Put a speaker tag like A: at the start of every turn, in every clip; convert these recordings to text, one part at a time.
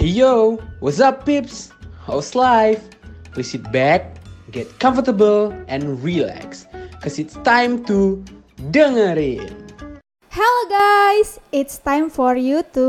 A: Hey yo, what's up peeps? How's life? Please sit back, get comfortable, and relax. Cause it's time to dengerin.
B: Hello guys, it's time for you to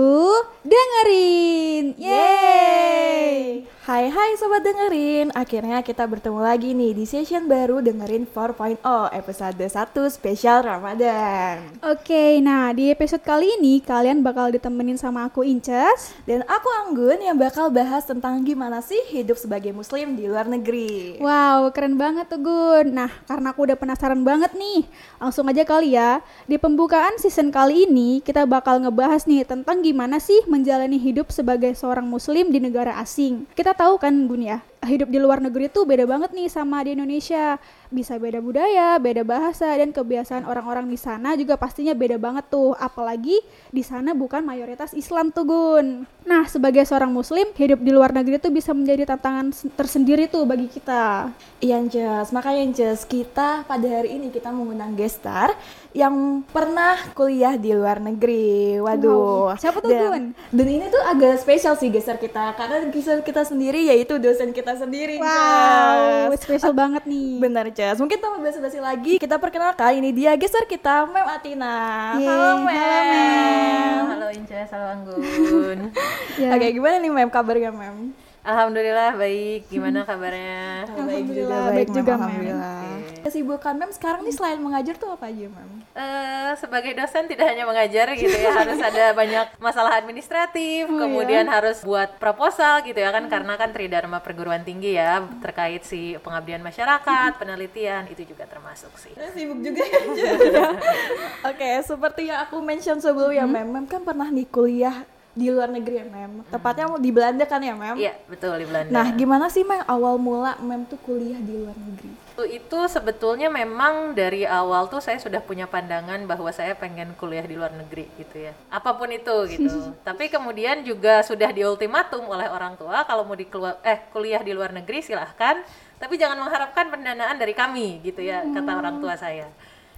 B: dengerin. Yeay!
C: Hai hai sobat dengerin, akhirnya kita bertemu lagi nih di session baru dengerin 4.0 episode 1 spesial Ramadan.
B: Oke, nah di episode kali ini kalian bakal ditemenin sama aku Inces.
C: Dan aku Anggun yang bakal bahas tentang gimana sih hidup sebagai muslim di luar negeri.
B: Wow, keren banget tuh Gun. Nah, karena aku udah penasaran banget nih, langsung aja kali ya. Di pembukaan season kali ini kita bakal ngebahas nih tentang gimana sih menjalani hidup sebagai seorang muslim di negara asing. Kita tahu kan Gun ya, hidup di luar negeri tuh beda banget nih sama di Indonesia. Bisa beda budaya, beda bahasa dan kebiasaan orang-orang di sana juga pastinya beda banget tuh. Apalagi di sana bukan mayoritas Islam tuh Gun. Nah, sebagai seorang muslim, hidup di luar negeri tuh bisa menjadi tantangan tersendiri tuh bagi kita.
C: Iya Anjas, makanya Anjas kita pada hari ini kita mengundang gestar yang pernah kuliah di luar negeri. Waduh.
B: Wow. Siapa tuh
C: dan,
B: Gun?
C: Dan ini tuh agak spesial sih gestar kita karena gestar kita sendiri yaitu dosen kita sendiri.
B: Wow, spesial banget nih.
C: Benar Jas. Mungkin tanpa basa-basi lagi kita perkenalkan ini dia gestar kita Mem Atina.
B: Yeay,
C: Halo Mem.
B: halo, Mem.
D: Halo Inces, halo Anggun.
B: Ya.
C: Oke, gimana nih Mem kabarnya Mem?
D: Alhamdulillah baik. Gimana kabarnya?
B: Alhamdulillah,
C: baik
B: baik
C: Mem.
B: juga, Mem.
C: Alhamdulillah. Kesibukan Mem sekarang nih selain mengajar tuh apa aja Mem?
D: Eh, sebagai dosen tidak hanya mengajar gitu ya, harus ada banyak masalah administratif,
B: Oh,
D: kemudian harus buat proposal gitu ya kan karena kan Tridharma perguruan tinggi ya terkait si pengabdian masyarakat, penelitian itu juga termasuk sih.
C: Eh, sibuk juga ya Oke, seperti yang aku mention sebelumnya, Mem, Mem kan pernah nih kuliah di luar negeri ya, Mem. Tepatnya di Belanda kan ya, Mem?
D: Iya, betul di Belanda.
C: Nah, gimana sih, Mem, awal mula Mem tuh kuliah di luar negeri?
D: Itu, itu sebetulnya memang dari awal tuh saya sudah punya pandangan bahwa saya pengen kuliah di luar negeri gitu ya. Apa pun itu gitu. Tapi kemudian juga sudah diultimatum oleh orang tua kalau mau dikeluar eh kuliah di luar negeri silahkan, tapi jangan mengharapkan pendanaan dari kami gitu ya kata orang tua saya.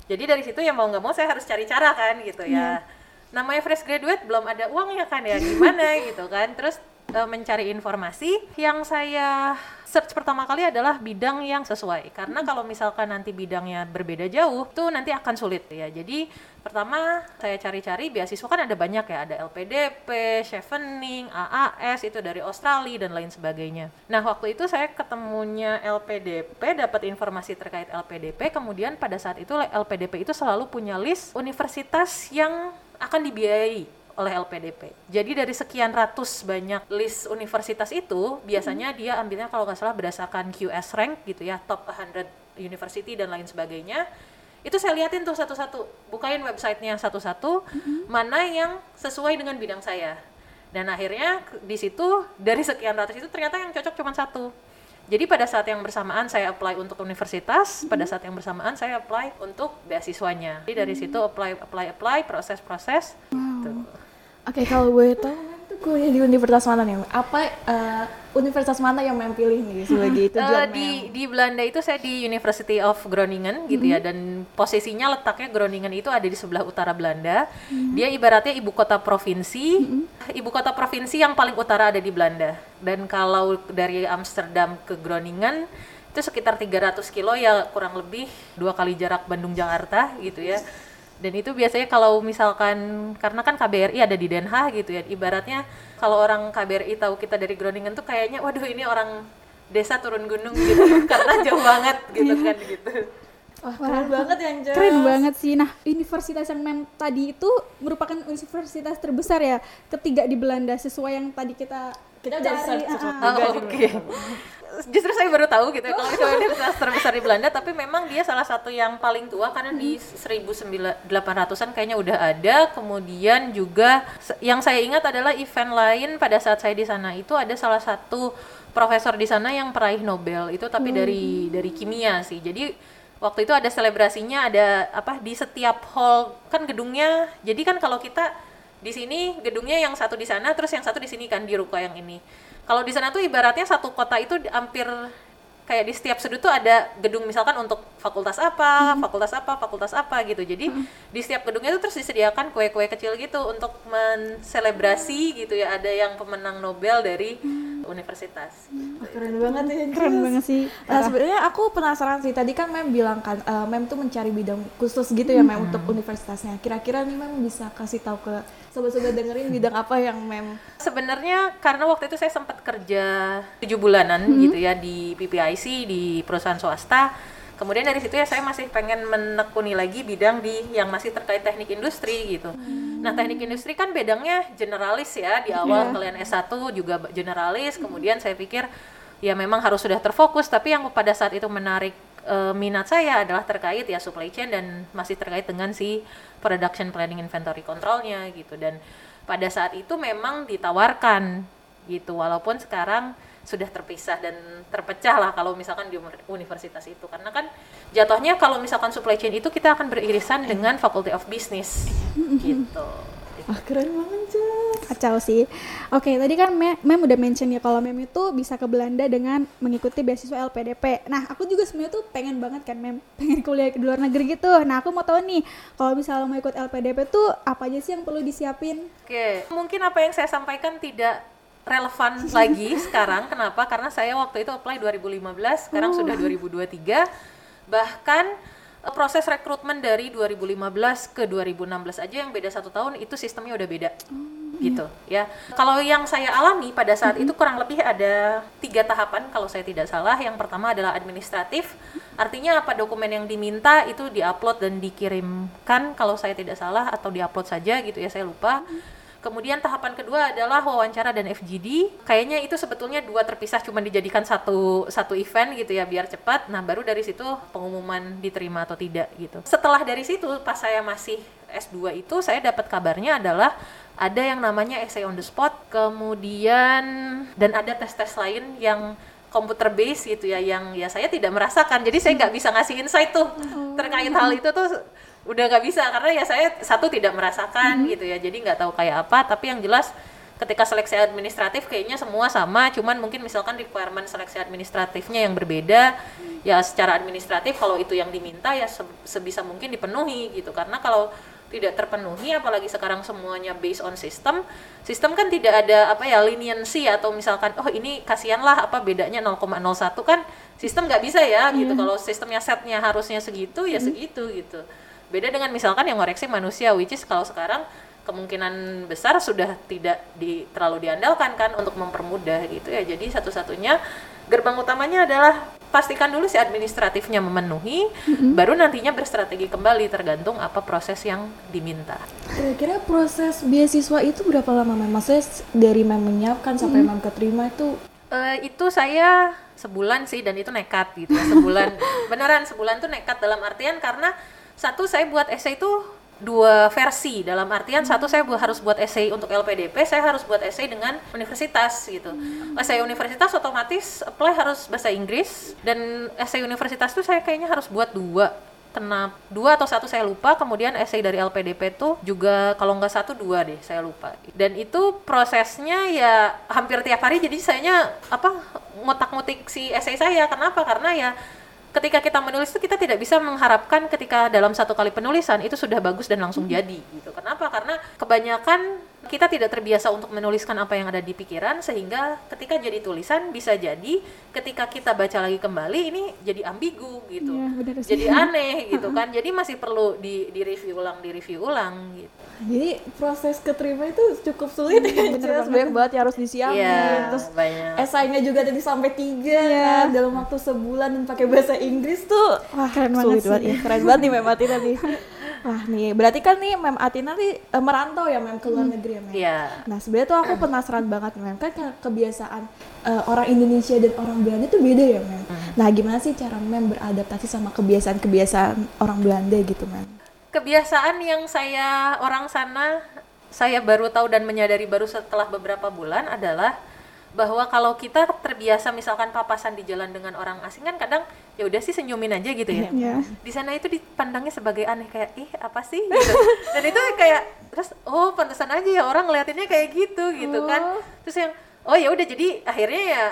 D: Jadi dari situ ya mau nggak mau saya harus cari cara kan gitu ya. Namanya fresh graduate belum ada uangnya kan ya gimana gitu kan. Terus eh, mencari informasi yang saya search pertama kali adalah bidang yang sesuai. Karena kalau misalkan nanti bidangnya berbeda jauh tuh nanti akan sulit ya. Jadi pertama saya cari-cari beasiswa kan ada banyak ya. Ada LPDP, Chevening, AAS itu dari Australia dan lain sebagainya. Nah waktu itu saya ketemunya LPDP dapat informasi terkait LPDP kemudian pada saat itu LPDP itu selalu punya list universitas yang akan dibiayai oleh LPDP. Jadi dari sekian ratus banyak list universitas itu, biasanya dia ambilnya kalau nggak salah berdasarkan QS rank gitu ya, top 100 university dan lain sebagainya. Itu saya liatin tuh satu-satu, bukain websitenya satu-satu, mana yang sesuai dengan bidang saya. Dan akhirnya di situ dari sekian ratus itu ternyata yang cocok cuma satu. Jadi pada saat yang bersamaan saya apply untuk universitas, pada saat yang bersamaan saya apply untuk beasiswanya. Jadi dari situ apply apply apply proses-proses. Gitu.
C: Oke, kalau boleh tahu, tuh kuliah di universitas mana nih? Apa eh, universitas mana yang Mem pilih nih sebagai
D: Eh,
C: tujuan
D: di
C: Mem?
D: di Belanda itu saya di University of Groningen gitu ya dan posisinya letaknya Groningen itu ada di sebelah utara Belanda. Dia ibaratnya ibu kota provinsi, ibu kota provinsi yang paling utara ada di Belanda. Dan kalau dari Amsterdam ke Groningen itu sekitar 300 kilo ya kurang lebih dua kali jarak Bandung Jakarta gitu ya. Dan itu biasanya kalau misalkan karena kan KBRI ada di Den Haag gitu ya, ibaratnya kalau orang KBRI tahu kita dari Groningen tuh kayaknya waduh ini orang desa turun gunung gitu karena jauh banget gitu kan gitu.
C: Wah, keren banget ya, Anjas.
B: Keren banget sih. Nah, universitas yang mem tadi itu merupakan universitas terbesar ya, ketiga di Belanda sesuai yang tadi kita
C: Kita udah
B: cari,
C: search
B: ah,
C: juga
B: ah.
D: Oh, Oke. Justru saya baru tahu gitu ya kalau misalnya universitas terbesar di Belanda tapi memang dia salah satu yang paling tua karena di 1800-an kayaknya udah ada. Kemudian juga yang saya ingat adalah event lain pada saat saya di sana itu ada salah satu profesor di sana yang peraih Nobel itu tapi dari dari kimia sih. Jadi waktu itu ada selebrasinya ada apa di setiap hall kan gedungnya. Jadi kan kalau kita di sini gedungnya yang satu di sana terus yang satu di sini kan di ruko yang ini kalau di sana tuh ibaratnya satu kota itu hampir kayak di setiap sudut tuh ada gedung misalkan untuk fakultas apa, fakultas apa, fakultas apa gitu. Jadi di setiap gedungnya tuh terus disediakan kue-kue kecil gitu untuk menselebrasi gitu ya. Ada yang pemenang Nobel dari universitas.
C: Wah, keren banget ya
B: Keren banget sih.
C: Nah sebenarnya aku penasaran sih tadi kan Mem bilang kan eh, Mem tuh mencari bidang khusus gitu ya Mem untuk universitasnya. Kira-kira nih Mem bisa kasih tahu ke sobat-sobat dengerin bidang apa yang Mem
D: Sebenarnya karena waktu itu saya sempat kerja tujuh bulanan gitu ya di PPIC di perusahaan swasta. Kemudian dari situ ya saya masih pengen menekuni lagi bidang di yang masih terkait teknik industri gitu. Nah teknik industri kan bedangnya generalis ya di awal kalian S1 juga generalis. Kemudian saya pikir ya memang harus sudah terfokus. Tapi yang pada saat itu menarik eh, minat saya adalah terkait ya supply chain dan masih terkait dengan si production planning inventory controlnya gitu. Dan pada saat itu memang ditawarkan gitu walaupun sekarang sudah terpisah dan terpecah lah kalau misalkan di universitas itu karena kan jatuhnya kalau misalkan supply chain itu kita akan beririsan dengan faculty of business gitu
C: Wah keren banget Jess.
B: Kacau sih. Oke, tadi kan Mem, Mem udah mention ya kalau Mem itu bisa ke Belanda dengan mengikuti beasiswa LPDP. Nah, aku juga sebenarnya tuh pengen banget kan Mem, pengen kuliah di luar negeri gitu. Nah, aku mau tahu nih, kalau misalnya mau ikut LPDP tuh apa aja sih yang perlu disiapin?
D: Oke, mungkin apa yang saya sampaikan tidak relevan lagi sekarang. Kenapa? Karena saya waktu itu apply 2015, sekarang sudah 2023. Bahkan proses rekrutmen dari 2015 ke 2016 aja yang beda satu tahun itu sistemnya udah beda. gitu ya. Kalau yang saya alami pada saat itu kurang lebih ada tiga tahapan kalau saya tidak salah. Yang pertama adalah administratif, artinya apa dokumen yang diminta itu diupload dan dikirimkan kalau saya tidak salah atau diupload saja gitu ya saya lupa. Kemudian tahapan kedua adalah wawancara dan FGD. Kayaknya itu sebetulnya dua terpisah cuma dijadikan satu satu event gitu ya biar cepat. Nah, baru dari situ pengumuman diterima atau tidak gitu. Setelah dari situ pas saya masih S2 itu saya dapat kabarnya adalah ada yang namanya essay on the spot, kemudian dan ada tes-tes lain yang komputer base gitu ya yang ya saya tidak merasakan. Jadi saya nggak bisa ngasih insight tuh terkait hal itu tuh udah nggak bisa karena ya saya satu tidak merasakan gitu ya. Jadi nggak tahu kayak apa tapi yang jelas ketika seleksi administratif kayaknya semua sama. Cuman mungkin misalkan requirement seleksi administratifnya yang berbeda ya secara administratif kalau itu yang diminta ya se- sebisa mungkin dipenuhi gitu. Karena kalau tidak terpenuhi apalagi sekarang semuanya based on system sistem kan tidak ada apa ya leniency atau misalkan oh ini kasihanlah apa bedanya 0,01 kan sistem nggak bisa ya gitu. Kalau sistemnya setnya harusnya segitu ya segitu gitu beda dengan misalkan yang ngoreksi manusia which is kalau sekarang kemungkinan besar sudah tidak di, terlalu diandalkan kan untuk mempermudah gitu ya. Jadi satu-satunya gerbang utamanya adalah pastikan dulu si administratifnya memenuhi baru nantinya berstrategi kembali tergantung apa proses yang diminta.
C: Kira-kira proses beasiswa itu berapa lama Mem? Maksudnya s- dari Mem menyiapkan sampai Mem keterima itu?
D: Eh, itu saya sebulan sih dan itu nekat gitu. Ya sebulan. Beneran sebulan tuh nekat dalam artian karena satu saya buat essay itu dua versi. Dalam artian satu saya bu- harus buat essay untuk LPDP saya harus buat essay dengan universitas gitu. Essay universitas otomatis apply harus bahasa Inggris dan essay universitas tuh saya kayaknya harus buat dua. Kena dua atau satu saya lupa kemudian essay dari LPDP tuh juga kalau nggak satu dua deh saya lupa. Dan itu prosesnya ya hampir tiap hari jadi sayanya apa ngotak-ngotik si essay saya. Kenapa? Karena ya ketika kita menulis itu kita tidak bisa mengharapkan ketika dalam satu kali penulisan itu sudah bagus dan langsung jadi gitu. Kenapa? Karena kebanyakan kita tidak terbiasa untuk menuliskan apa yang ada di pikiran sehingga ketika jadi tulisan bisa jadi ketika kita baca lagi kembali ini jadi ambigu gitu.
B: Iya, benar sih.
D: jadi aneh gitu kan. Jadi masih perlu di di review ulang di review ulang gitu.
C: Jadi proses keterima itu cukup sulit ya Jess. banyak banget yang harus disiapin.
D: Iya,
C: terus
D: banyak.
C: esainya juga tadi sampai tiga
B: Iya.
C: kan. Dalam waktu sebulan dan pakai bahasa Inggris tuh wah
B: Keren
C: sulit
B: banget
C: banget.
B: sih.
C: ya keren banget nih Mem Atina nih wah nih berarti kan nih Mem Atina nih eh, merantau ya Mem ke luar negeri ya Mem
D: Iya.
C: Nah sebenarnya tuh aku penasaran banget Mem kan ke- kebiasaan eh, orang Indonesia dan orang Belanda tuh beda ya Mem. Nah gimana sih cara Mem beradaptasi sama kebiasaan-kebiasaan orang Belanda gitu Mem?
D: kebiasaan yang saya orang sana saya baru tahu dan menyadari baru setelah beberapa bulan adalah bahwa kalau kita terbiasa misalkan papasan di jalan dengan orang asing kan kadang ya udah sih senyumin aja gitu ya.
B: Iya.
D: Di sana itu dipandangnya sebagai aneh kayak ih apa sih gitu. Dan itu kayak terus oh pantesan aja ya orang ngeliatinnya kayak gitu gitu kan. Terus yang oh ya udah jadi akhirnya ya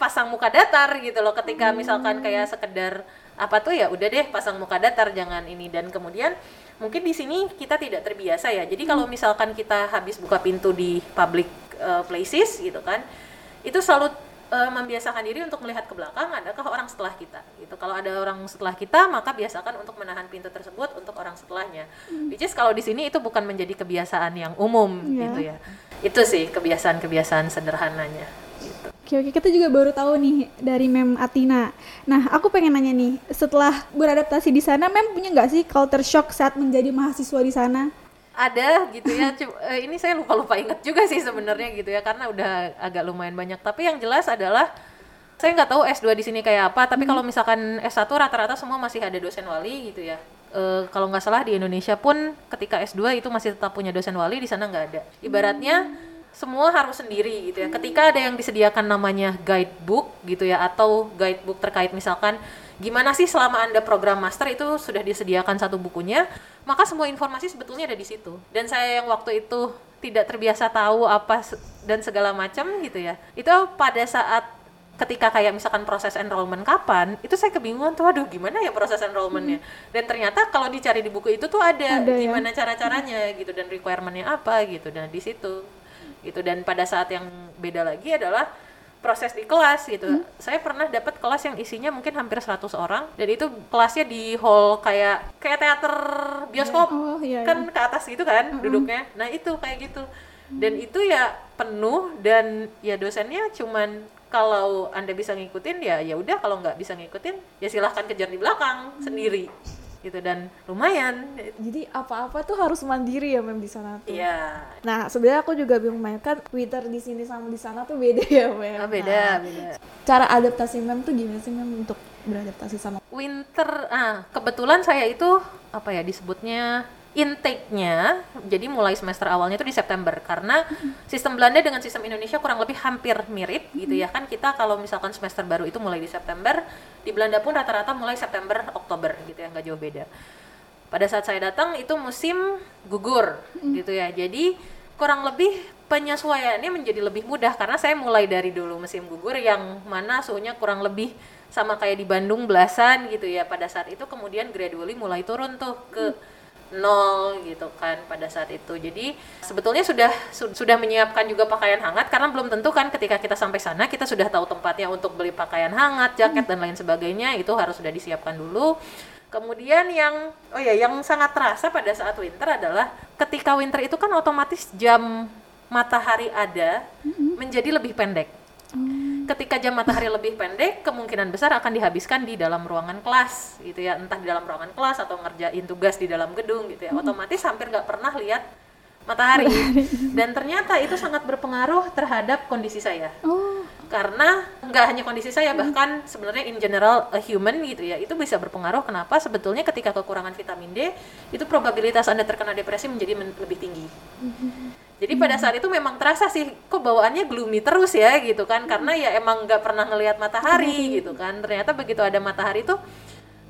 D: pasang muka datar gitu loh ketika misalkan kayak sekedar apa tuh ya udah deh pasang muka datar jangan ini dan kemudian mungkin di sini kita tidak terbiasa ya jadi kalau misalkan kita habis buka pintu di public uh, places gitu kan itu selalu uh, membiasakan diri untuk melihat ke belakang adakah orang setelah kita gitu kalau ada orang setelah kita maka biasakan untuk menahan pintu tersebut untuk orang setelahnya which is kalau di sini itu bukan menjadi kebiasaan yang umum
B: Iya.
D: gitu ya itu sih kebiasaan-kebiasaan sederhananya gitu.
B: Oke oke kita juga baru tahu nih dari Mem Atina. Nah aku pengen nanya nih, setelah beradaptasi di sana, Mem punya nggak sih culture shock saat menjadi mahasiswa di sana?
D: Ada gitu ya. Cu- eh, ini saya lupa lupa ingat juga sih sebenarnya gitu ya karena udah agak lumayan banyak. Tapi yang jelas adalah saya nggak tahu S2 di sini kayak apa tapi kalau misalkan S1 rata-rata semua masih ada dosen wali gitu ya. Eh, kalau nggak salah di Indonesia pun ketika S2 itu masih tetap punya dosen wali di sana nggak ada. Ibaratnya semua harus sendiri gitu ya. Ketika ada yang disediakan namanya guidebook gitu ya atau guidebook terkait misalkan gimana sih selama anda program master itu sudah disediakan satu bukunya maka semua informasi sebetulnya ada di situ. Dan saya yang waktu itu tidak terbiasa tahu apa dan segala macam gitu ya. Itu pada saat ketika kayak misalkan proses enrollment kapan itu saya kebingungan tuh aduh gimana ya proses enrollmentnya? Dan ternyata kalau dicari di buku itu tuh ada,
B: Ada ya.
D: gimana cara-caranya gitu dan requirementnya apa gitu dan di situ gitu dan pada saat yang beda lagi adalah proses di kelas gitu.
B: Hmm.
D: Saya pernah dapat kelas yang isinya mungkin hampir 100 orang dan itu kelasnya di hall kayak kayak teater bioskop.
B: Oh, iya,
D: kan ke atas gitu kan duduknya. Nah, itu kayak gitu. Dan itu ya penuh dan ya dosennya cuman kalau Anda bisa ngikutin ya ya udah kalau nggak bisa ngikutin ya silahkan kejar di belakang sendiri gitu dan lumayan
C: Jadi apa-apa tuh harus mandiri ya mem di sana tuh.
D: Iya,
C: Nah sebenarnya aku juga bingung mem kan Twitter di sini sama di sana tuh beda ya mem.
D: oh, beda,
C: Nah,
D: beda.
C: cara adaptasi mem tuh gimana sih mem untuk beradaptasi sama
D: winter ah kebetulan saya itu apa ya disebutnya intake-nya jadi mulai semester awalnya itu di September. Karena sistem Belanda dengan sistem Indonesia kurang lebih hampir mirip gitu ya kan. Kita kalau misalkan semester baru itu mulai di September di Belanda pun rata-rata mulai September Oktober gitu ya nggak jauh beda. Pada saat saya datang itu musim gugur gitu ya. Jadi kurang lebih penyesuaiannya menjadi lebih mudah. Karena saya mulai dari dulu musim gugur yang mana suhunya kurang lebih sama kayak di Bandung belasan gitu ya pada saat itu. Kemudian gradually mulai turun tuh ke nol gitu kan pada saat itu. Jadi sebetulnya sudah su- sudah menyiapkan juga pakaian hangat karena belum tentu kan ketika kita sampai sana kita sudah tahu tempatnya untuk beli pakaian hangat jaket dan lain sebagainya. Itu harus sudah disiapkan dulu. Kemudian yang oh ya yang sangat terasa pada saat winter adalah ketika winter itu kan otomatis jam matahari ada menjadi lebih pendek. Ketika jam matahari lebih pendek, kemungkinan besar akan dihabiskan di dalam ruangan kelas gitu ya, entah di dalam ruangan kelas atau ngerjain tugas di dalam gedung gitu ya. Otomatis hampir nggak pernah lihat matahari. Dan ternyata itu sangat berpengaruh terhadap kondisi saya.
B: Oh,
D: karena nggak hanya kondisi saya bahkan sebenarnya in general a human gitu ya itu bisa berpengaruh. Kenapa? Sebetulnya ketika kekurangan vitamin D itu probabilitas anda terkena depresi menjadi men- lebih tinggi jadi pada saat itu memang terasa sih kok bawaannya gloomy terus ya gitu kan. Karena ya emang nggak pernah ngelihat matahari gitu kan. Ternyata begitu ada matahari tuh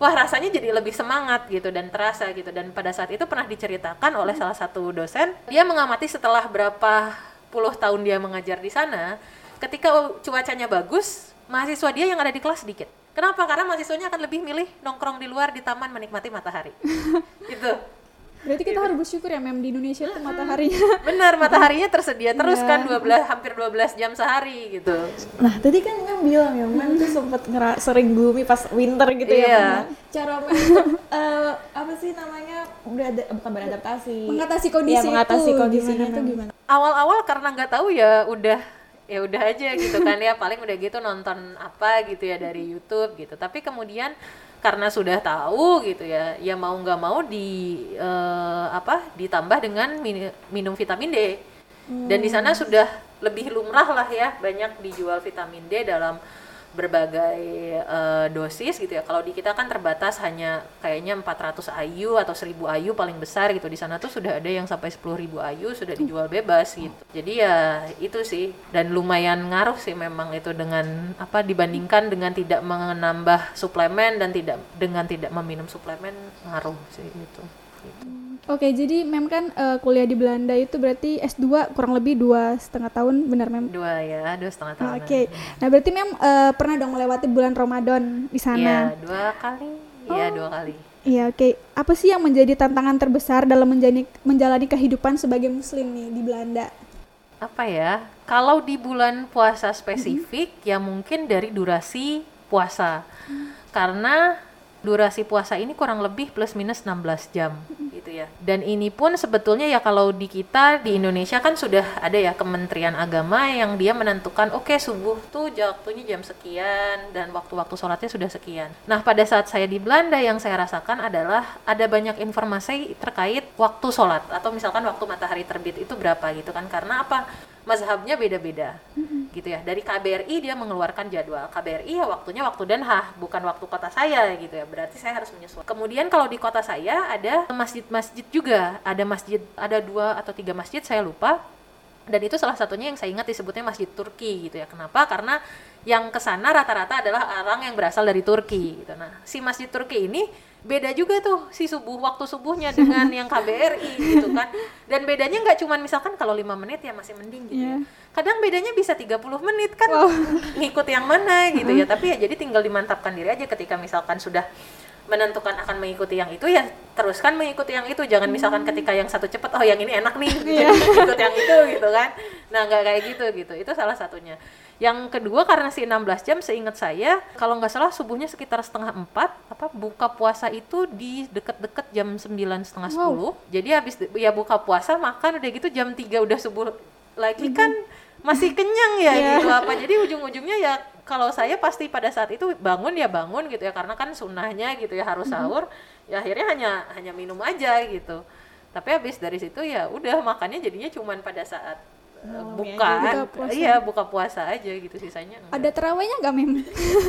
D: wah rasanya jadi lebih semangat gitu dan terasa gitu. Dan pada saat itu pernah diceritakan oleh salah satu dosen dia mengamati setelah berapa puluh tahun dia mengajar di sana ketika cuacanya bagus mahasiswa dia yang ada di kelas sedikit. Kenapa? Karena mahasiswanya akan lebih milih nongkrong di luar di taman menikmati matahari. Gitu
B: berarti kita harus bersyukur ya Mem di Indonesia tuh mataharinya.
D: benar mataharinya tersedia terus
B: Iya.
D: kan 12 hampir 12 jam sehari gitu
C: Nah, tadi kan Mem bilang ya, Mem tuh ngera sering gloomy pas winter gitu ya.
D: Iya.
C: Mem, ya. Cara Mem eh, apa sih namanya berada bukan beradaptasi.
B: Mengatasi kondisi
C: Iya, mengatasi
B: itu
C: kondisinya
B: gimana, Mem?
C: gimana?
D: awal-awal karena nggak tahu ya udah ya udah aja gitu kan ya paling udah gitu nonton apa gitu ya dari YouTube gitu tapi kemudian karena sudah tahu gitu ya ya mau nggak mau di eh, apa ditambah dengan mini- minum vitamin D. Dan di sana sudah lebih lumrah lah ya banyak dijual vitamin D dalam berbagai eh, dosis gitu ya. Kalau di kita kan terbatas hanya kayaknya 400 IU atau 1000 IU paling besar gitu. Di sana tuh sudah ada yang sampai 10.000 IU sudah dijual bebas gitu. Jadi ya itu sih dan lumayan ngaruh sih memang itu dengan apa dibandingkan dengan tidak menambah suplemen dan tidak dengan tidak meminum suplemen ngaruh sih itu. Gitu.
B: Oke, jadi Mem kan eh, kuliah di Belanda itu berarti S2 kurang lebih dua setengah tahun, benar Mem?
D: Dua ya, dua setengah tahun.
B: Oke, nah berarti Mem eh, pernah dong melewati bulan Ramadan di
D: Iya,
B: sana.
D: dua kali. Iya, dua kali.
B: Iya, oke. Apa sih yang menjadi tantangan terbesar dalam menjalani, menjalani kehidupan sebagai Muslim nih di Belanda?
D: Apa ya? Kalau di bulan puasa spesifik, ya mungkin dari durasi puasa. Karena durasi puasa ini kurang lebih plus minus 16 jam gitu ya. Dan ini pun sebetulnya ya kalau di kita di Indonesia kan sudah ada ya Kementerian Agama yang dia menentukan oke subuh tuh waktunya jam sekian dan waktu-waktu sholatnya sudah sekian. Nah pada saat saya di Belanda yang saya rasakan adalah ada banyak informasi terkait waktu sholat atau misalkan waktu matahari terbit itu berapa gitu kan karena apa? Mazhabnya beda-beda. Gitu ya. Dari KBRI dia mengeluarkan jadwal. KBRI ya waktunya waktu Den Haag bukan waktu kota saya gitu ya. Berarti saya harus menyesuaikan kemudian kalau di kota saya ada masjid-masjid juga. Ada masjid ada dua atau tiga masjid saya lupa. Dan itu salah satunya yang saya ingat disebutnya masjid Turki gitu ya. Kenapa? Karena yang ke sana rata-rata adalah orang yang berasal dari Turki gitu. Nah si masjid Turki ini beda juga tuh si subuh waktu subuhnya dengan yang KBRI gitu kan. Dan bedanya nggak cuman misalkan kalau lima menit ya masih mending gitu ya. kadang bedanya bisa 30 menit kan ngikut yang mana gitu ya. Tapi ya jadi tinggal dimantapkan diri aja ketika misalkan sudah menentukan akan mengikuti yang itu ya teruskan mengikuti yang itu. Jangan misalkan ketika yang satu cepet oh yang ini enak nih. Jadi ikut yang itu gitu kan. Nah nggak kayak gitu gitu. Itu salah satunya yang kedua karena si 16 jam seingat saya kalau nggak salah subuhnya sekitar setengah empat apa buka puasa itu di deket-deket jam sembilan setengah sepuluh. Jadi habis ya buka puasa makan udah gitu jam 3 udah subuh lagi kan masih kenyang ya gitu apa. Jadi ujung-ujungnya ya kalau saya pasti pada saat itu bangun ya bangun gitu ya karena kan sunnahnya gitu ya harus sahur ya akhirnya hanya hanya minum aja gitu. Tapi habis dari situ ya udah makannya jadinya cuman pada saat uh, buka
B: Buka puasa.
D: iya buka puasa aja gitu sisanya enggak.
B: Ada terawihnya nggak Mem?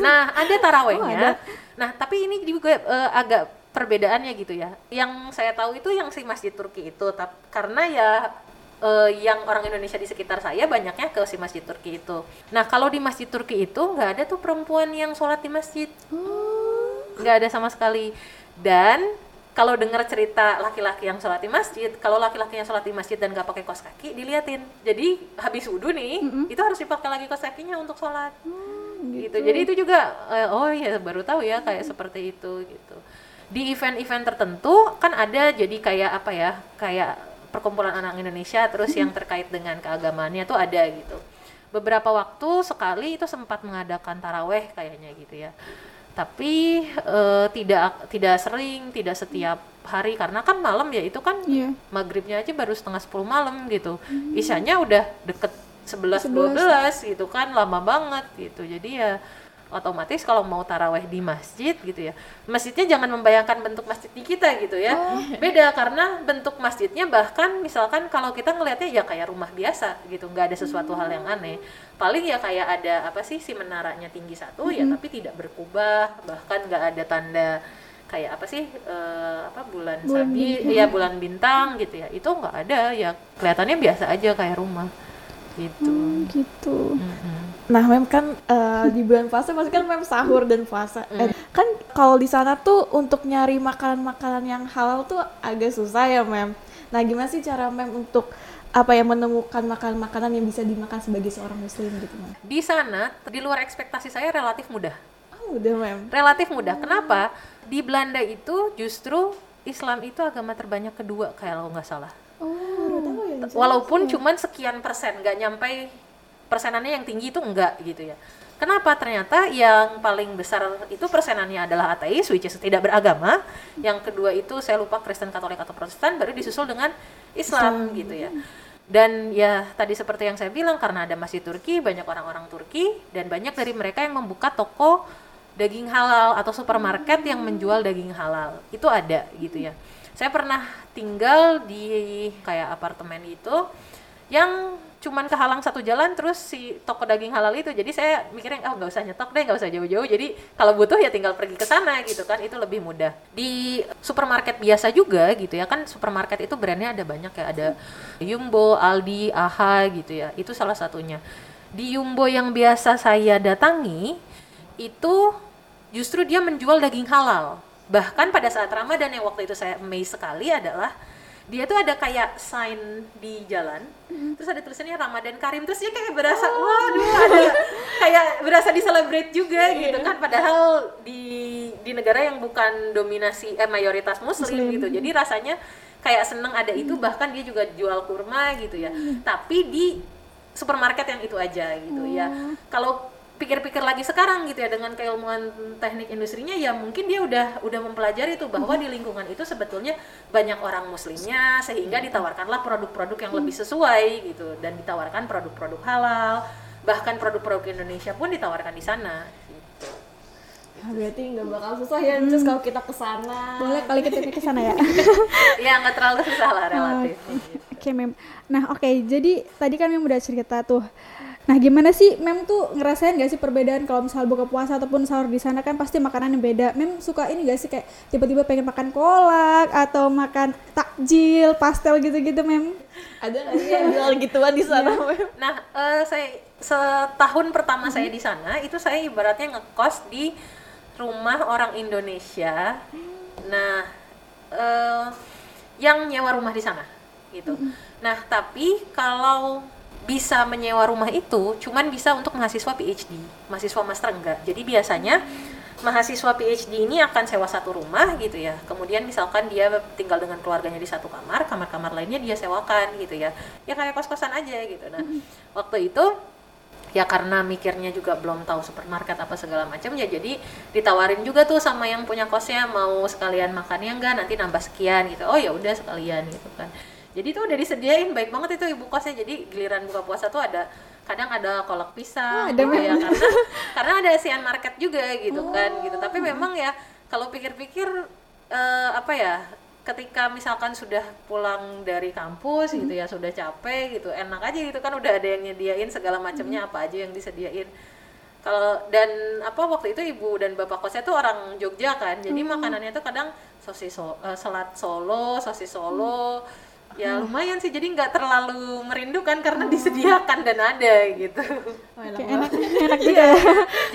D: Nah, ada tarawehnya.
B: Oh, ada.
D: Nah, tapi ini juga eh, agak perbedaannya gitu ya. Yang saya tahu itu yang si Masjid Turki itu, tap- karena ya eh, yang orang Indonesia di sekitar saya banyaknya ke si Masjid Turki itu. Nah, kalau di Masjid Turki itu nggak ada tuh perempuan yang sholat di masjid, nggak ada sama sekali. Dan kalau dengar cerita laki-laki yang sholat di masjid, kalau laki-laki yang sholat di masjid dan nggak pakai kos kaki, diliatin. Jadi habis wudhu nih, itu harus dipakai lagi kos kakinya untuk sholat gitu. Jadi itu juga eh, oh ya baru tahu ya kayak seperti itu gitu. Di event-event tertentu kan ada jadi kayak apa ya? Kayak perkumpulan anak Indonesia terus yang terkait dengan keagamaannya tuh ada gitu. Beberapa waktu sekali itu sempat mengadakan taraweh kayaknya gitu ya. Tapi eh, tidak tidak sering, tidak setiap hari karena kan malam ya itu kan
B: Iya.
D: maghribnya aja baru setengah 10 malam gitu. Isyanya udah deket 11
B: 11.
D: 12 gitu kan lama banget gitu. Jadi ya otomatis kalau mau taraweh di masjid gitu ya. Masjidnya jangan membayangkan bentuk masjid di kita gitu ya. Beda karena bentuk masjidnya bahkan misalkan kalau kita ngelihatnya ya kayak rumah biasa gitu, nggak ada sesuatu hal yang aneh. Paling ya kayak ada apa sih si menaranya tinggi satu ya tapi tidak berkubah, bahkan nggak ada tanda kayak apa sih eh, apa bulan,
B: Bulan
D: sabit ya bulan bintang gitu ya itu nggak ada ya kelihatannya biasa aja kayak rumah gitu
B: Hmm, gitu.
D: Mm-mm.
C: Nah, mem kan eh, di bulan puasa pasti kan mem sahur dan puasa. Eh, kan kalau di sana tuh untuk nyari makanan-makanan yang halal tuh agak susah ya, mem. Nah, gimana sih cara mem untuk apa ya menemukan makanan-makanan yang bisa dimakan sebagai seorang muslim gitu, mem?
D: di sana di luar ekspektasi saya relatif mudah
C: Oh, udah, mem.
D: relatif mudah. Kenapa? Di Belanda itu justru Islam itu agama terbanyak kedua kalau nggak salah.
C: Oh, tahu ya. sana.
D: Walaupun cuman sekian persen, nggak nyampe persenannya yang tinggi itu enggak gitu ya. Kenapa? Ternyata yang paling besar itu persenannya adalah ateis, which is tidak beragama. Yang kedua itu saya lupa Kristen, Katolik atau Protestan, baru disusul dengan Islam, gitu ya. Dan ya tadi seperti yang saya bilang karena ada masjid Turki, banyak orang-orang Turki dan banyak dari mereka yang membuka toko daging halal atau supermarket yang menjual daging halal. Itu ada gitu ya. Saya pernah tinggal di kayak apartemen itu yang cuman kehalang satu jalan terus si toko daging halal itu. Jadi saya mikirnya ah nggak usah nyetok deh nggak usah jauh-jauh. Jadi kalau butuh ya tinggal pergi ke sana gitu kan itu lebih mudah. Di supermarket biasa juga gitu ya kan supermarket itu brandnya ada banyak ya. Ada Jumbo, Aldi, AHA gitu ya itu salah satunya. Di Jumbo yang biasa saya datangi itu justru dia menjual daging halal. Bahkan pada saat Ramadan yang waktu itu saya amazed sekali adalah dia tuh ada kayak sign di jalan terus ada tulisannya Ramadan Karim terus dia kayak berasa waduh ada kayak berasa di celebrate juga gitu kan padahal di di negara yang bukan dominasi eh mayoritas muslim, gitu. Jadi rasanya kayak seneng ada itu bahkan dia juga jual kurma gitu ya. Tapi di supermarket yang itu aja gitu ya. Kalau pikir-pikir lagi sekarang gitu ya dengan keilmuan teknik industrinya ya mungkin dia udah udah mempelajari itu bahwa di lingkungan itu sebetulnya banyak orang muslimnya sehingga ditawarkanlah produk-produk yang lebih sesuai gitu dan ditawarkan produk-produk halal bahkan produk-produk Indonesia pun ditawarkan di sana gitu.
C: Ah, berarti nggak bakal susah ya terus kalau kita ke sana
B: Boleh kali kita ke sana ya.
D: ya nggak terlalu susah lah relatif
B: Oke, Mem. Nah, oke. Jadi tadi kan Mem udah cerita tuh. Nah, gimana sih Mem tuh ngerasain gak sih perbedaan kalau misal buka puasa ataupun sahur di sana kan pasti makanan yang beda. Mem suka ini gak sih kayak tiba-tiba pengen makan kolak atau makan takjil, pastel gitu-gitu, Mem?
C: ada nggak sih yang jual gituan di sana Mem?
D: Nah, eh, saya setahun pertama saya di sana itu saya ibaratnya ngekos di rumah orang Indonesia. Nah, eh, yang nyewa rumah di sana gitu. Nah, tapi kalau bisa menyewa rumah itu cuman bisa untuk mahasiswa PhD, mahasiswa master enggak. Jadi biasanya mahasiswa PhD ini akan sewa satu rumah gitu ya. Kemudian misalkan dia tinggal dengan keluarganya di satu kamar, kamar-kamar lainnya dia sewakan gitu ya. Ya kayak kos-kosan aja gitu. Nah, waktu itu ya karena mikirnya juga belum tahu supermarket apa segala macam ya jadi ditawarin juga tuh sama yang punya kosnya mau sekalian makannya enggak nanti nambah sekian gitu oh ya udah sekalian gitu kan jadi tuh udah disediain baik banget itu ibu kosnya. Jadi giliran buka puasa tuh ada kadang ada kolak pisang
B: Oh, ada
D: gitu ya. karena karena ada Asian market juga gitu kan gitu. Tapi memang ya kalau pikir-pikir eh, apa ya ketika misalkan sudah pulang dari kampus gitu ya sudah capek gitu enak aja gitu kan udah ada yang nyediain segala macamnya apa aja yang disediain. Kalau dan apa waktu itu ibu dan bapak kosnya tuh orang Jogja kan jadi makanannya tuh kadang sosis so, eh, selat Solo sosis Solo ya lumayan sih. Jadi nggak terlalu merindukan karena disediakan dan ada gitu.
B: Kayak enak, enak juga ya.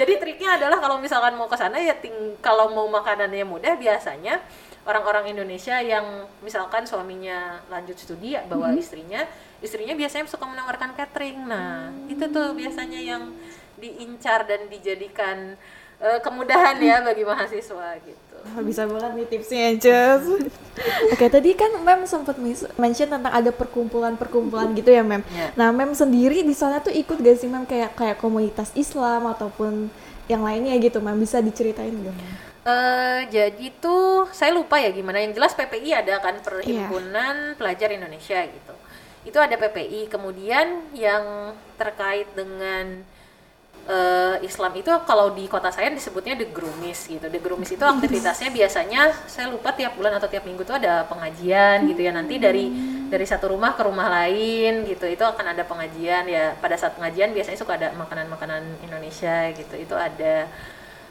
D: jadi triknya adalah kalau misalkan mau ke sana ya ting kalau mau makanannya mudah biasanya orang-orang Indonesia yang misalkan suaminya lanjut studi ya bawa istrinya, istrinya biasanya suka menawarkan catering. Nah, itu tuh biasanya yang diincar dan dijadikan eh, kemudahan ya bagi mahasiswa gitu.
C: Wah, bisa banget nih tipsnya Cus. Oke tadi kan Mem sempat mention tentang ada perkumpulan-perkumpulan gitu ya Mem.
D: Ya.
C: Nah Mem sendiri di sana tuh ikut gak sih Mem kayak kayak komunitas Islam ataupun yang lainnya gitu Mem bisa diceritain gak Mem?
D: Eh, jadi tuh saya lupa ya gimana yang jelas PPI ada kan Perhimpunan Pelajar Indonesia gitu. Itu ada PPI. Kemudian yang terkait dengan eh, Islam itu kalau di kota saya disebutnya The Grumis gitu. The Grumis itu aktivitasnya biasanya saya lupa tiap bulan atau tiap minggu tuh ada pengajian gitu ya. Nanti dari dari satu rumah ke rumah lain gitu. Itu akan ada pengajian ya. Pada saat pengajian biasanya suka ada makanan-makanan Indonesia gitu. Itu ada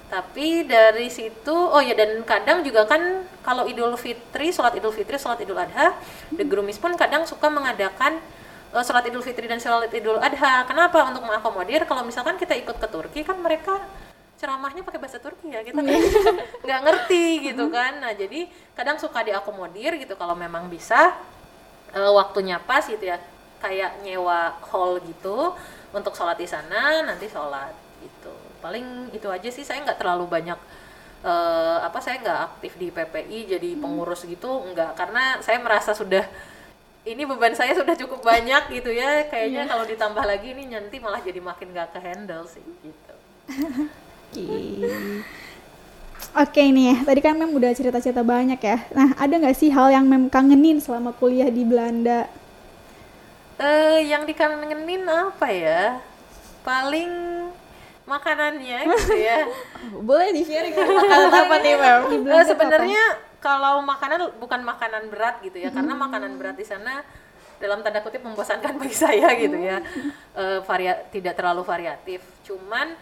D: tapi dari situ oh ya dan kadang juga kan kalau Idul Fitri sholat Idul Fitri sholat Idul Adha The Grumis pun kadang suka mengadakan eh, sholat Idul Fitri dan sholat Idul Adha. Kenapa? Untuk mengakomodir kalau misalkan kita ikut ke Turki kan mereka ceramahnya pakai bahasa Turki ya kita kan nggak ngerti gitu kan. Nah jadi kadang suka diakomodir gitu kalau memang bisa eh, waktunya pas gitu ya kayak nyewa hall gitu untuk sholat di sana nanti sholat gitu. Paling itu aja sih saya nggak terlalu banyak eh, apa saya nggak aktif di PPI jadi pengurus gitu nggak. Karena saya merasa sudah ini beban saya sudah cukup banyak gitu ya. Kayaknya kalau ditambah lagi ini nanti malah jadi makin nggak ke handle sih gitu.
B: Oke. Nih ya, tadi kan Mem udah cerita-cerita banyak ya. Nah, ada nggak sih hal yang Mem kangenin selama kuliah di Belanda?
D: eh yang dikangenin apa ya? Paling makanannya gitu ya.
C: Boleh di sharing makanan apa nih Mem?
D: Eh, sebenarnya kalau makanan bukan makanan berat gitu ya karena makanan berat di sana dalam tanda kutip membosankan bagi saya gitu ya. Eh, varia tidak terlalu variatif. Cuman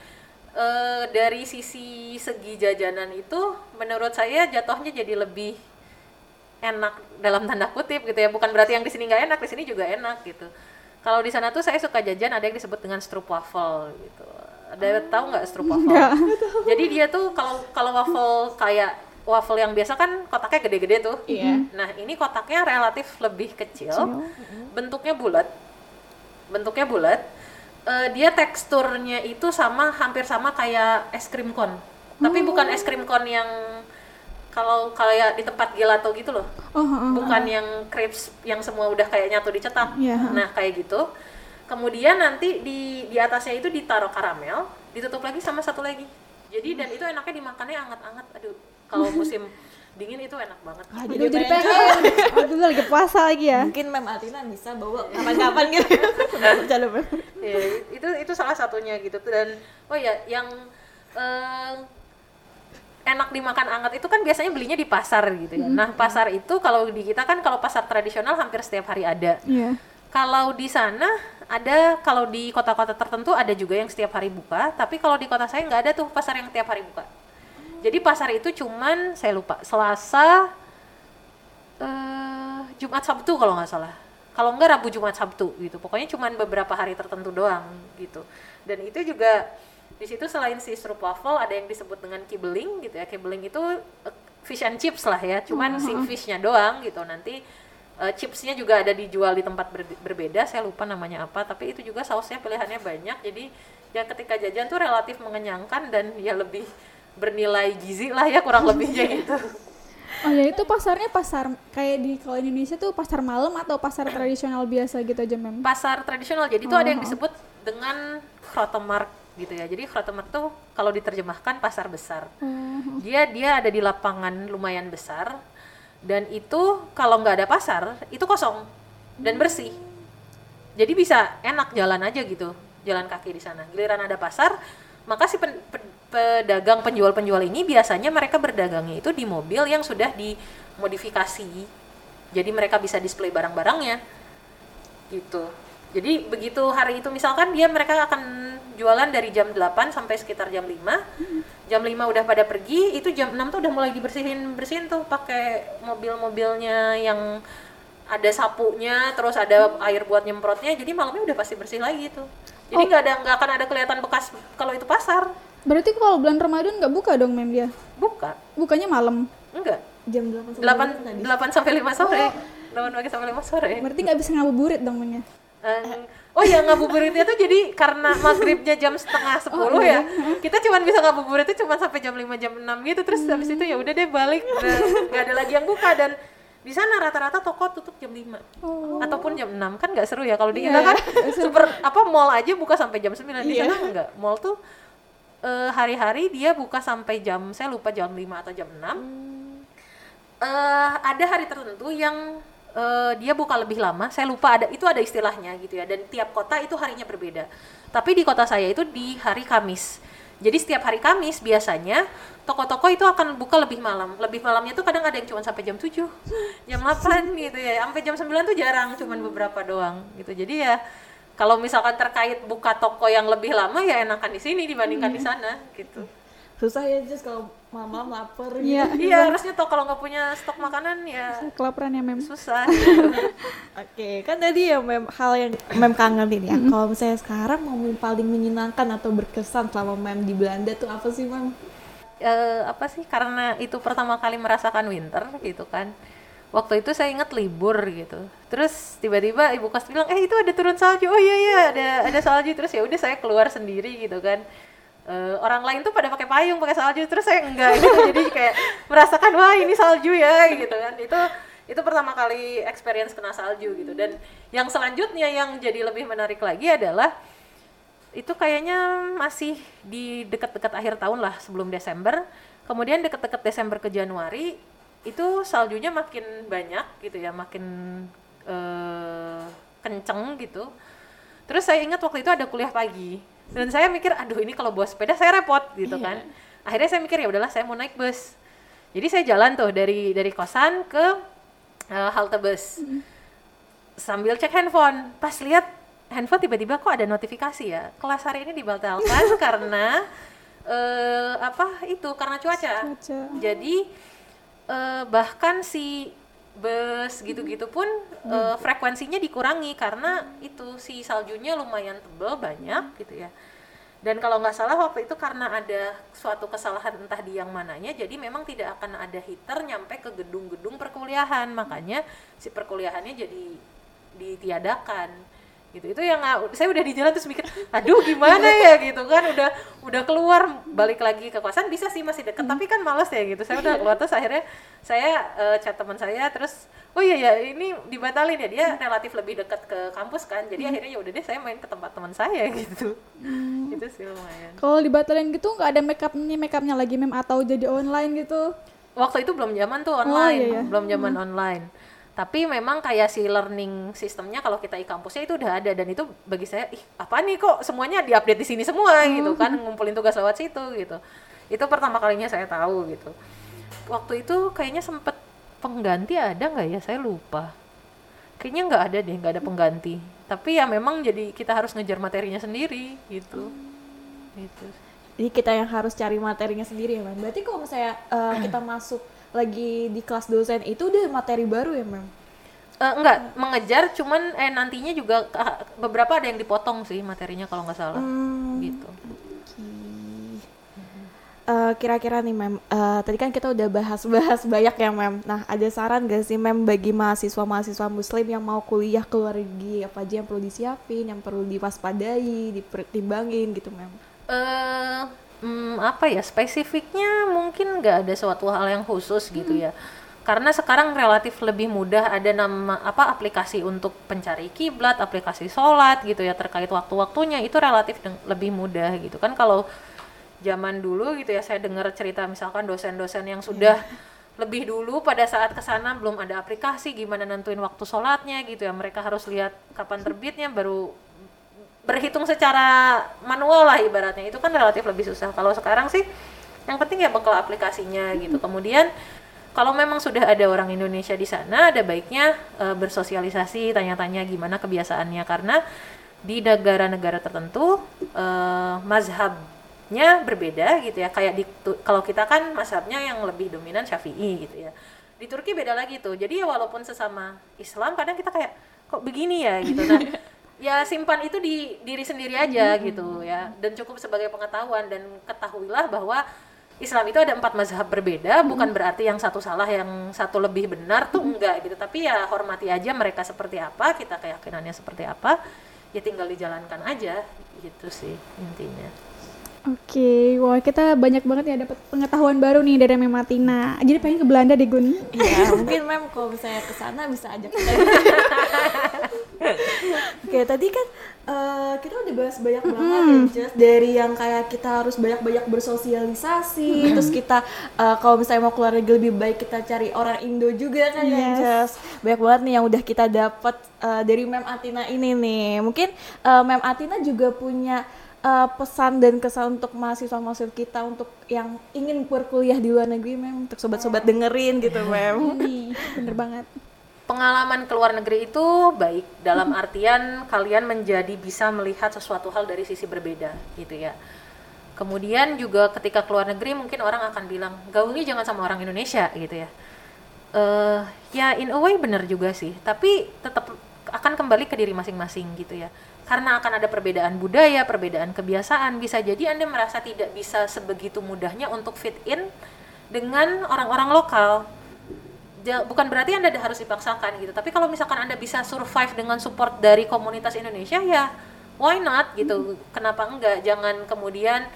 D: eh, dari sisi segi jajanan itu menurut saya jatuhnya jadi lebih enak dalam tanda kutip gitu ya. Bukan berarti yang di sini nggak enak di sini juga enak gitu. Kalau di sana tuh saya suka jajan ada yang disebut dengan stroopwafel gitu. Ada tahu nggak stroopwafel jadi dia tuh kalau kalau waffle kayak waffle yang biasa kan kotaknya gede-gede tuh.
C: Iya.
D: Nah, ini kotaknya relatif lebih kecil, bentuknya bulat, bentuknya bulat. Eh, dia teksturnya itu sama, hampir sama kayak es krim cone, tapi bukan es krim cone yang kalau kayak di tempat gelato gitu loh,
B: Oh, heeh.
D: bukan yang crepes yang semua udah kayak nyatu dicetak.
B: Iya.
D: Nah, kayak gitu. Kemudian nanti di di atasnya itu ditaruh karamel, ditutup lagi sama satu lagi. Jadi dan itu enaknya dimakannya anget-anget. Aduh, kalau musim dingin itu enak banget.
C: Ah,
B: Aduh, jadi pengen. Aduh, lagi puasa lagi ya.
C: Mungkin Mem Atina bisa bawa kapan-kapan gitu.
D: Ya itu itu salah satunya gitu dan oh ya yang eh, enak dimakan anget itu kan biasanya belinya di pasar gitu ya nah pasar itu kalau di kita kan kalau pasar tradisional hampir setiap hari ada
B: Iya.
D: kalau di sana ada kalau di kota-kota tertentu ada juga yang setiap hari buka tapi kalau di kota saya nggak ada tuh pasar yang tiap hari buka jadi pasar itu cuman saya lupa Selasa eh Jumat Sabtu kalau nggak salah. Kalau nggak Rabu Jumat Sabtu gitu. Pokoknya cuman beberapa hari tertentu doang gitu. Dan itu juga di situ selain si strup waffle ada yang disebut dengan kibeling gitu ya. Kibeling itu eh, fish and chips lah ya. Cuman si fishnya doang gitu. Nanti eh, chipsnya juga ada dijual di tempat ber- berbeda. Saya lupa namanya apa. Tapi itu juga sausnya pilihannya banyak. Jadi ya ketika jajan tuh relatif mengenyangkan dan ya lebih bernilai gizi lah ya kurang lebihnya gitu.
B: Oh ya itu pasarnya pasar kayak di kalau Indonesia tuh pasar malam atau pasar tradisional biasa gitu aja mem.
D: pasar tradisional. Jadi itu ada yang disebut dengan Grotemarkt gitu ya. Jadi Grotemarkt tuh kalau diterjemahkan pasar besar. Dia dia ada di lapangan lumayan besar dan itu kalau nggak ada pasar itu kosong dan bersih. Jadi bisa enak jalan aja gitu jalan kaki di sana. Giliran ada pasar maka si pen- pe- pedagang penjual-penjual ini biasanya mereka berdagangnya itu di mobil yang sudah dimodifikasi. Jadi mereka bisa display barang-barangnya. Gitu. Jadi begitu hari itu misalkan dia mereka akan jualan dari jam 8 sampai sekitar jam 5 jam 5 udah pada pergi itu jam 6 tuh udah mulai dibersihin bersihin tuh pakai mobil-mobilnya yang ada sapunya terus ada air buat nyemprotnya. Jadi malamnya udah pasti bersih lagi tuh jadi nggak ada nggak akan ada kelihatan bekas kalau itu pasar.
B: Berarti kalau bulan Ramadan nggak buka dong mem dia?
D: buka.
B: Bukanya malam.
D: enggak.
C: Jam 8 sampai
D: 8 8 sampai 5 sore. 8 pagi sampai 5 sore.
B: Berarti nggak bisa ngabuburit dong memnya.
D: Eh, oh ya ngabuburitnya tuh jadi karena maghribnya jam setengah sepuluh ya kita cuma bisa ngabuburit tuh cuma sampai jam 5 jam 6 gitu terus habis itu ya udah deh balik. Udah nggak ada lagi yang buka dan di sana rata-rata toko tutup jam 5 ataupun jam 6 kan nggak seru ya kalau di kita kan? Super apa mall aja buka sampai jam 9 di sana enggak mall tuh eh, hari-hari dia buka sampai jam saya lupa jam 5 atau jam 6 eh ada hari tertentu yang eh, dia buka lebih lama. Saya lupa ada itu ada istilahnya gitu ya. Dan tiap kota itu harinya berbeda. Tapi di kota saya itu di hari Kamis. Jadi setiap hari Kamis biasanya toko-toko itu akan buka lebih malam. Lebih malamnya tuh kadang ada yang cuma sampai jam 7, jam 8 gitu ya. Sampai jam 9 tuh jarang, cuman beberapa doang gitu. Jadi ya kalau misalkan terkait buka toko yang lebih lama ya enakan di sini dibandingkan di sana gitu.
C: Susah ya Jess kalau malam-malam lapar gitu.
B: Iya.
D: Iya, harusnya toh kalau nggak punya stok makanan ya
B: Kelaparan ya mem.
D: susah.
C: Oke, kan tadi ya mem hal yang mem kangenin ya. Kalau misalnya sekarang momen paling menyenangkan atau berkesan selama mem di Belanda tuh apa sih mem?
D: Eh, apa sih karena itu pertama kali merasakan winter gitu kan waktu itu saya ingat libur gitu terus tiba-tiba ibu kos bilang eh itu ada turun salju oh iya iya ada ada salju terus ya udah saya keluar sendiri gitu kan Eh, orang lain tuh pada pakai payung pakai salju. Terus saya enggak gitu. Jadi kayak merasakan wah ini salju ya gitu kan. Itu itu pertama kali experience kena salju gitu. Dan yang selanjutnya yang jadi lebih menarik lagi adalah itu kayaknya masih di dekat-dekat akhir tahun lah sebelum Desember. Kemudian dekat-dekat Desember ke Januari itu saljunya makin banyak gitu ya, makin eh, kenceng gitu. Terus saya ingat waktu itu ada kuliah pagi dan saya mikir, aduh ini kalau bawa sepeda saya repot gitu kan. Akhirnya saya mikir ya udahlah saya mau naik bus. Jadi saya jalan tuh dari dari kosan ke eh, halte bus sambil cek handphone pas lihat handphone tiba-tiba kok ada notifikasi ya kelas hari ini dibatalkan karena eh apa itu karena cuaca
B: Cuaca.
D: jadi eh, bahkan si bus gitu-gitu pun eh, frekuensinya dikurangi karena itu si saljunya lumayan tebel banyak gitu ya. Dan kalau nggak salah waktu itu karena ada suatu kesalahan entah di yang mananya jadi memang tidak akan ada heater nyampe ke gedung-gedung perkuliahan. Makanya si perkuliahannya jadi ditiadakan gitu. Itu yang saya udah di jalan terus mikir aduh gimana ya? gitu kan. Udah udah keluar balik lagi ke kosan bisa sih masih deket tapi kan males ya gitu. Saya udah keluar terus akhirnya saya uh, chat teman saya terus oh iya ya ini dibatalin ya dia relatif lebih dekat ke kampus kan jadi akhirnya ya udah deh saya main ke tempat teman saya gitu. Itu sih lumayan.
B: Kalau dibatalin gitu nggak ada makeupnya makeupnya lagi mem atau jadi online gitu?
D: waktu itu belum zaman tuh online
B: iya, iya.
D: belum zaman online tapi memang kayak si learning sistemnya kalau kita di kampusnya itu udah ada. Dan itu bagi saya ih apa nih kok semuanya diupdate di sini semua? Gitu kan ngumpulin tugas lewat situ gitu. Itu pertama kalinya saya tahu gitu. Waktu itu kayaknya sempet pengganti ada nggak ya? Saya lupa. Kayaknya nggak ada deh nggak ada pengganti. Tapi ya memang jadi kita harus ngejar materinya sendiri gitu. Gitu.
C: Jadi kita yang harus cari materinya sendiri ya. Berarti kalau misalnya uh, kita masuk lagi di kelas dosen itu udah materi baru ya, Mem?
D: Eh, enggak mengejar cuman eh nantinya juga beberapa ada yang dipotong sih materinya kalau nggak salah
C: Hmm.
D: gitu
C: Eh, kira-kira nih mem, eh, tadi kan kita udah bahas-bahas banyak ya mem. Nah ada saran gak sih mem bagi mahasiswa-mahasiswa muslim yang mau kuliah ke luar negeri apa aja yang perlu disiapin, yang perlu diwaspadai, dipertimbangin gitu mem?
D: eh hmm, apa ya spesifiknya mungkin nggak ada suatu hal yang khusus gitu ya. Karena sekarang relatif lebih mudah ada nama apa aplikasi untuk pencari kiblat aplikasi sholat gitu ya terkait waktu-waktunya itu relatif lebih mudah gitu. Kan kalau zaman dulu gitu ya saya dengar cerita misalkan dosen-dosen yang sudah lebih dulu pada saat ke sana belum ada aplikasi gimana nentuin waktu sholatnya gitu ya. Mereka harus lihat kapan terbitnya baru berhitung secara manual lah ibaratnya. Itu kan relatif lebih susah. Kalau sekarang sih yang penting ya bekal aplikasinya gitu. Kemudian kalau memang sudah ada orang Indonesia di sana ada baiknya eh, bersosialisasi tanya-tanya gimana kebiasaannya. Karena di negara-negara tertentu eh, mazhabnya berbeda gitu ya. Kayak di kalau kita kan mazhabnya yang lebih dominan syafi'i gitu ya. Di Turki beda lagi tuh. Jadi ya walaupun sesama Islam kadang kita kayak kok begini ya? gitu. Nah ya simpan itu di diri sendiri aja gitu ya. Dan cukup sebagai pengetahuan dan ketahuilah bahwa Islam itu ada empat mazhab berbeda bukan berarti yang satu salah yang satu lebih benar tuh enggak gitu. Tapi ya hormati aja mereka seperti apa kita keyakinannya seperti apa ya tinggal dijalankan aja gitu sih intinya
B: Oke, wah kita banyak banget ya dapat pengetahuan baru nih dari Mem Martina. Jadi pengen ke Belanda deh Gun.
C: Iya mungkin mem kalau misalnya ke sana bisa ajak kita. Oke tadi kan eh, kita udah bahas banyak banget ya Jess. dari yang kayak kita harus banyak-banyak bersosialisasi terus kita eh, kalau misalnya mau keluar negeri lebih baik kita cari orang Indo juga kan ya
B: Yes.
C: Jess. banyak banget nih yang udah kita dapat eh, dari Mem Atina ini nih mungkin eh, Mem Atina juga punya eh, pesan dan kesan untuk mahasiswa-mahasiswa kita untuk yang ingin berkuliah di luar negeri Mem untuk sobat-sobat dengerin gitu Mem
B: Nih, bener banget.
D: pengalaman ke luar negeri itu baik dalam artian kalian menjadi bisa melihat sesuatu hal dari sisi berbeda gitu ya. Kemudian juga ketika ke luar negeri mungkin orang akan bilang gaulnya jangan sama orang Indonesia gitu ya. eh ya in a way bener juga sih, tapi tetap akan kembali ke diri masing-masing gitu ya. Karena akan ada perbedaan budaya, perbedaan kebiasaan, bisa jadi Anda merasa tidak bisa sebegitu mudahnya untuk fit in dengan orang-orang lokal. Bukan berarti anda harus dipaksakan gitu. Tapi kalau misalkan anda bisa survive dengan support dari komunitas Indonesia ya why not gitu? Kenapa enggak? Jangan kemudian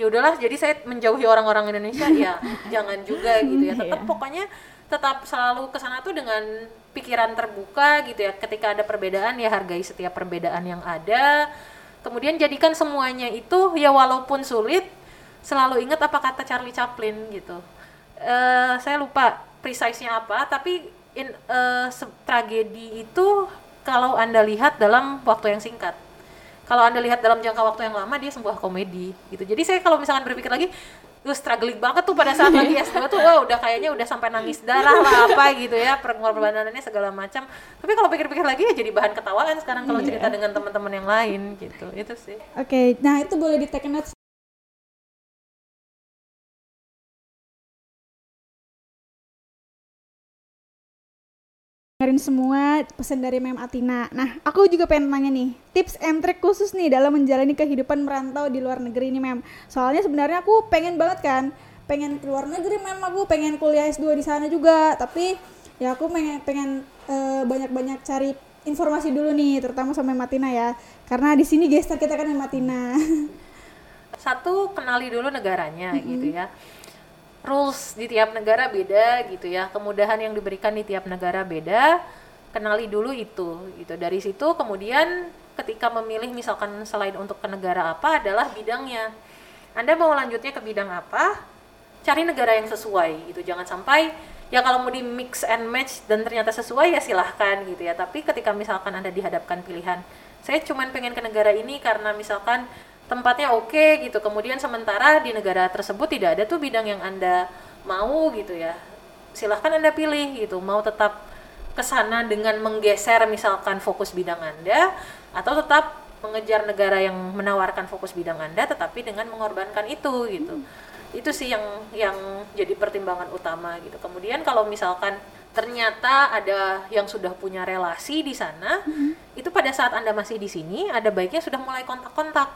D: ya udahlah jadi saya menjauhi orang-orang Indonesia. Ya jangan juga gitu ya. Tetap
C: Iya.
D: pokoknya tetap selalu ke sana tuh dengan pikiran terbuka gitu ya ketika ada perbedaan ya hargai setiap perbedaan yang ada kemudian jadikan semuanya itu ya walaupun sulit selalu ingat apa kata Charlie Chaplin gitu eh saya lupa precise-nya apa, tapi in, se- tragedi itu kalau Anda lihat dalam waktu yang singkat. Kalau Anda lihat dalam jangka waktu yang lama dia sebuah komedi gitu. Jadi saya kalau misalkan berpikir lagi, gue struggling banget tuh pada saat lagi S2 tuh, wah udah kayaknya udah sampai nangis darah lah apa gitu ya, pengorbanannya segala macam. Tapi kalau pikir-pikir lagi ya jadi bahan ketawaan sekarang kalau cerita dengan teman-teman yang lain gitu. Itu sih.
B: Oke, nah itu boleh di take notes semua pesan dari Mem Atina. Nah, aku juga pengen nanya nih, tips and trick khusus nih dalam menjalani kehidupan merantau di luar negeri ini, Mem. Soalnya sebenarnya aku pengen banget kan, pengen ke luar negeri, Mem. Aku pengen kuliah S2 di sana juga, tapi ya aku pengen pengen eh, banyak-banyak cari informasi dulu nih, terutama sama Mem Atina ya. Karena di sini gestar kita kan Mem Atina.
D: satu kenali dulu negaranya gitu ya rules di tiap negara beda gitu ya. Kemudahan yang diberikan di tiap negara beda. Kenali dulu itu gitu. Dari situ kemudian ketika memilih misalkan selain untuk ke negara apa adalah bidangnya. Anda mau lanjutnya ke bidang apa? Cari negara yang sesuai gitu. Jangan sampai ya kalau mau di mix and match dan ternyata sesuai ya silahkan gitu ya. Tapi ketika misalkan anda dihadapkan pilihan saya cuman pengen ke negara ini karena misalkan tempatnya oke gitu. Kemudian sementara di negara tersebut tidak ada tuh bidang yang anda mau gitu ya. Silahkan anda pilih gitu. Mau tetap ke sana dengan menggeser misalkan fokus bidang anda atau tetap mengejar negara yang menawarkan fokus bidang anda tetapi dengan mengorbankan itu gitu. Itu sih yang yang jadi pertimbangan utama gitu. Kemudian kalau misalkan ternyata ada yang sudah punya relasi di sana itu pada saat anda masih di sini ada baiknya sudah mulai kontak-kontak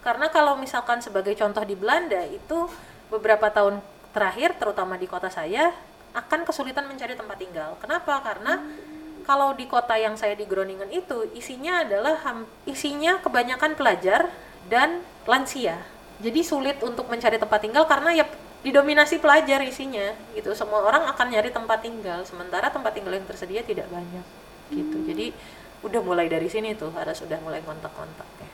D: karena kalau misalkan sebagai contoh di Belanda itu beberapa tahun terakhir terutama di kota saya akan kesulitan mencari tempat tinggal. Kenapa? Karena kalau di kota yang saya di Groningen itu isinya adalah isinya kebanyakan pelajar dan lansia. Jadi sulit untuk mencari tempat tinggal karena ya didominasi pelajar isinya gitu. Semua orang akan nyari tempat tinggal sementara tempat tinggal yang tersedia tidak banyak gitu. Jadi udah mulai dari sini tuh harus sudah mulai kontak-kontak ya.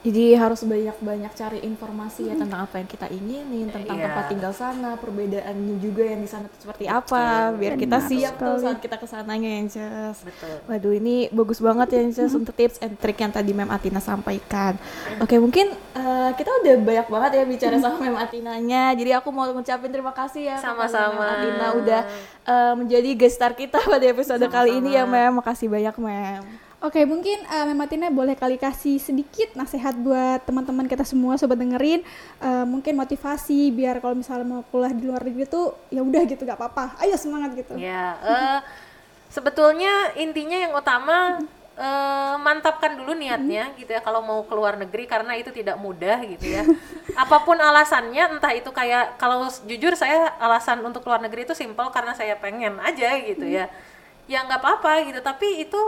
C: Jadi harus banyak-banyak cari informasi ya tentang apa yang kita inginin, tentang
D: Iya.
C: tempat tinggal sana, perbedaannya juga yang di sana tuh seperti apa, biar kita
B: Benar
C: siap tuh
B: sekali.
C: saat kita ke sananya ya, Nces.
D: Betul.
C: Waduh ini bagus banget ya Nces untuk tips and trick yang tadi Mem Atina sampaikan. Oke mungkin eh, kita udah banyak banget ya bicara sama Mem Atinanya. Jadi aku mau ngucapin terima kasih ya
D: Sama-sama.
C: Mem Atina udah eh, menjadi guest star kita pada episode kali ini ya Mem. Makasih banyak Mem.
B: Oke, mungkin uh, Mem Atina boleh kali kasih sedikit nasihat buat teman-teman kita semua sobat dengerin, Eh, mungkin motivasi biar kalau misalnya mau kuliah di luar negeri tuh ya udah gitu gak apa-apa. Ayo semangat gitu.
D: Ya, eh, sebetulnya intinya yang utama eh, mantapkan dulu niatnya gitu ya kalau mau keluar negeri karena itu tidak mudah gitu ya. Apa pun alasannya, entah itu kayak kalau jujur saya alasan untuk keluar negeri itu simpel karena saya pengen aja gitu ya. Ya nggak apa-apa gitu, tapi itu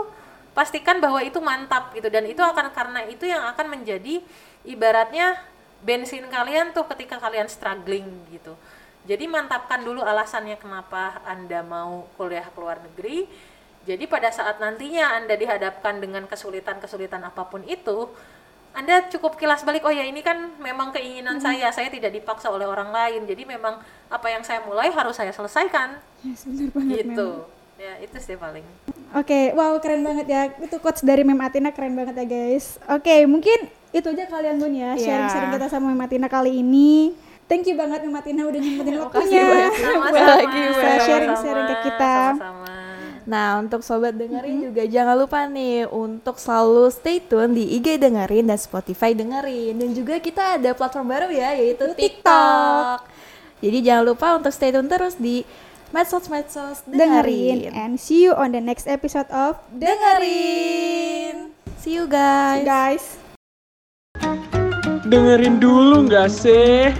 D: pastikan bahwa itu mantap gitu dan itu akan karena itu yang akan menjadi ibaratnya bensin kalian tuh ketika kalian struggling gitu. Jadi mantapkan dulu alasannya kenapa Anda mau kuliah ke luar negeri. Jadi pada saat nantinya Anda dihadapkan dengan kesulitan-kesulitan apa pun itu, Anda cukup kilas balik, oh ya ini kan memang keinginan saya, saya tidak dipaksa oleh orang lain. Jadi memang apa yang saya mulai harus saya selesaikan.
B: Yes, bener banget.
D: Gitu. Ya, itu sih paling.
B: Oke, wow keren banget ya. Itu quotes dari Mem Atina keren banget ya guys. Oke, mungkin itu aja kalian Bun ya.
C: Iya.
B: Sharing-sharing kita sama Mem Atina kali ini. Thank you banget Mem Atina udah nyempetin waktunya.
C: banyak.
D: Sama-sama.
C: lagi, Mel.
B: Bisa sharing-sharing ke kita.
D: Sama-sama.
C: Nah, untuk sobat dengerin juga jangan lupa nih untuk selalu stay tune di IG dengerin dan Spotify dengerin. Dan juga kita ada platform baru ya, yaitu TikTok. Jadi jangan lupa untuk stay tune terus di medsos-medsos
B: Dengerin
C: dengerin.
B: and see you on the next episode of
C: Dengerin. See you guys.
B: Guys.
A: Dengerin dulu nggak sih?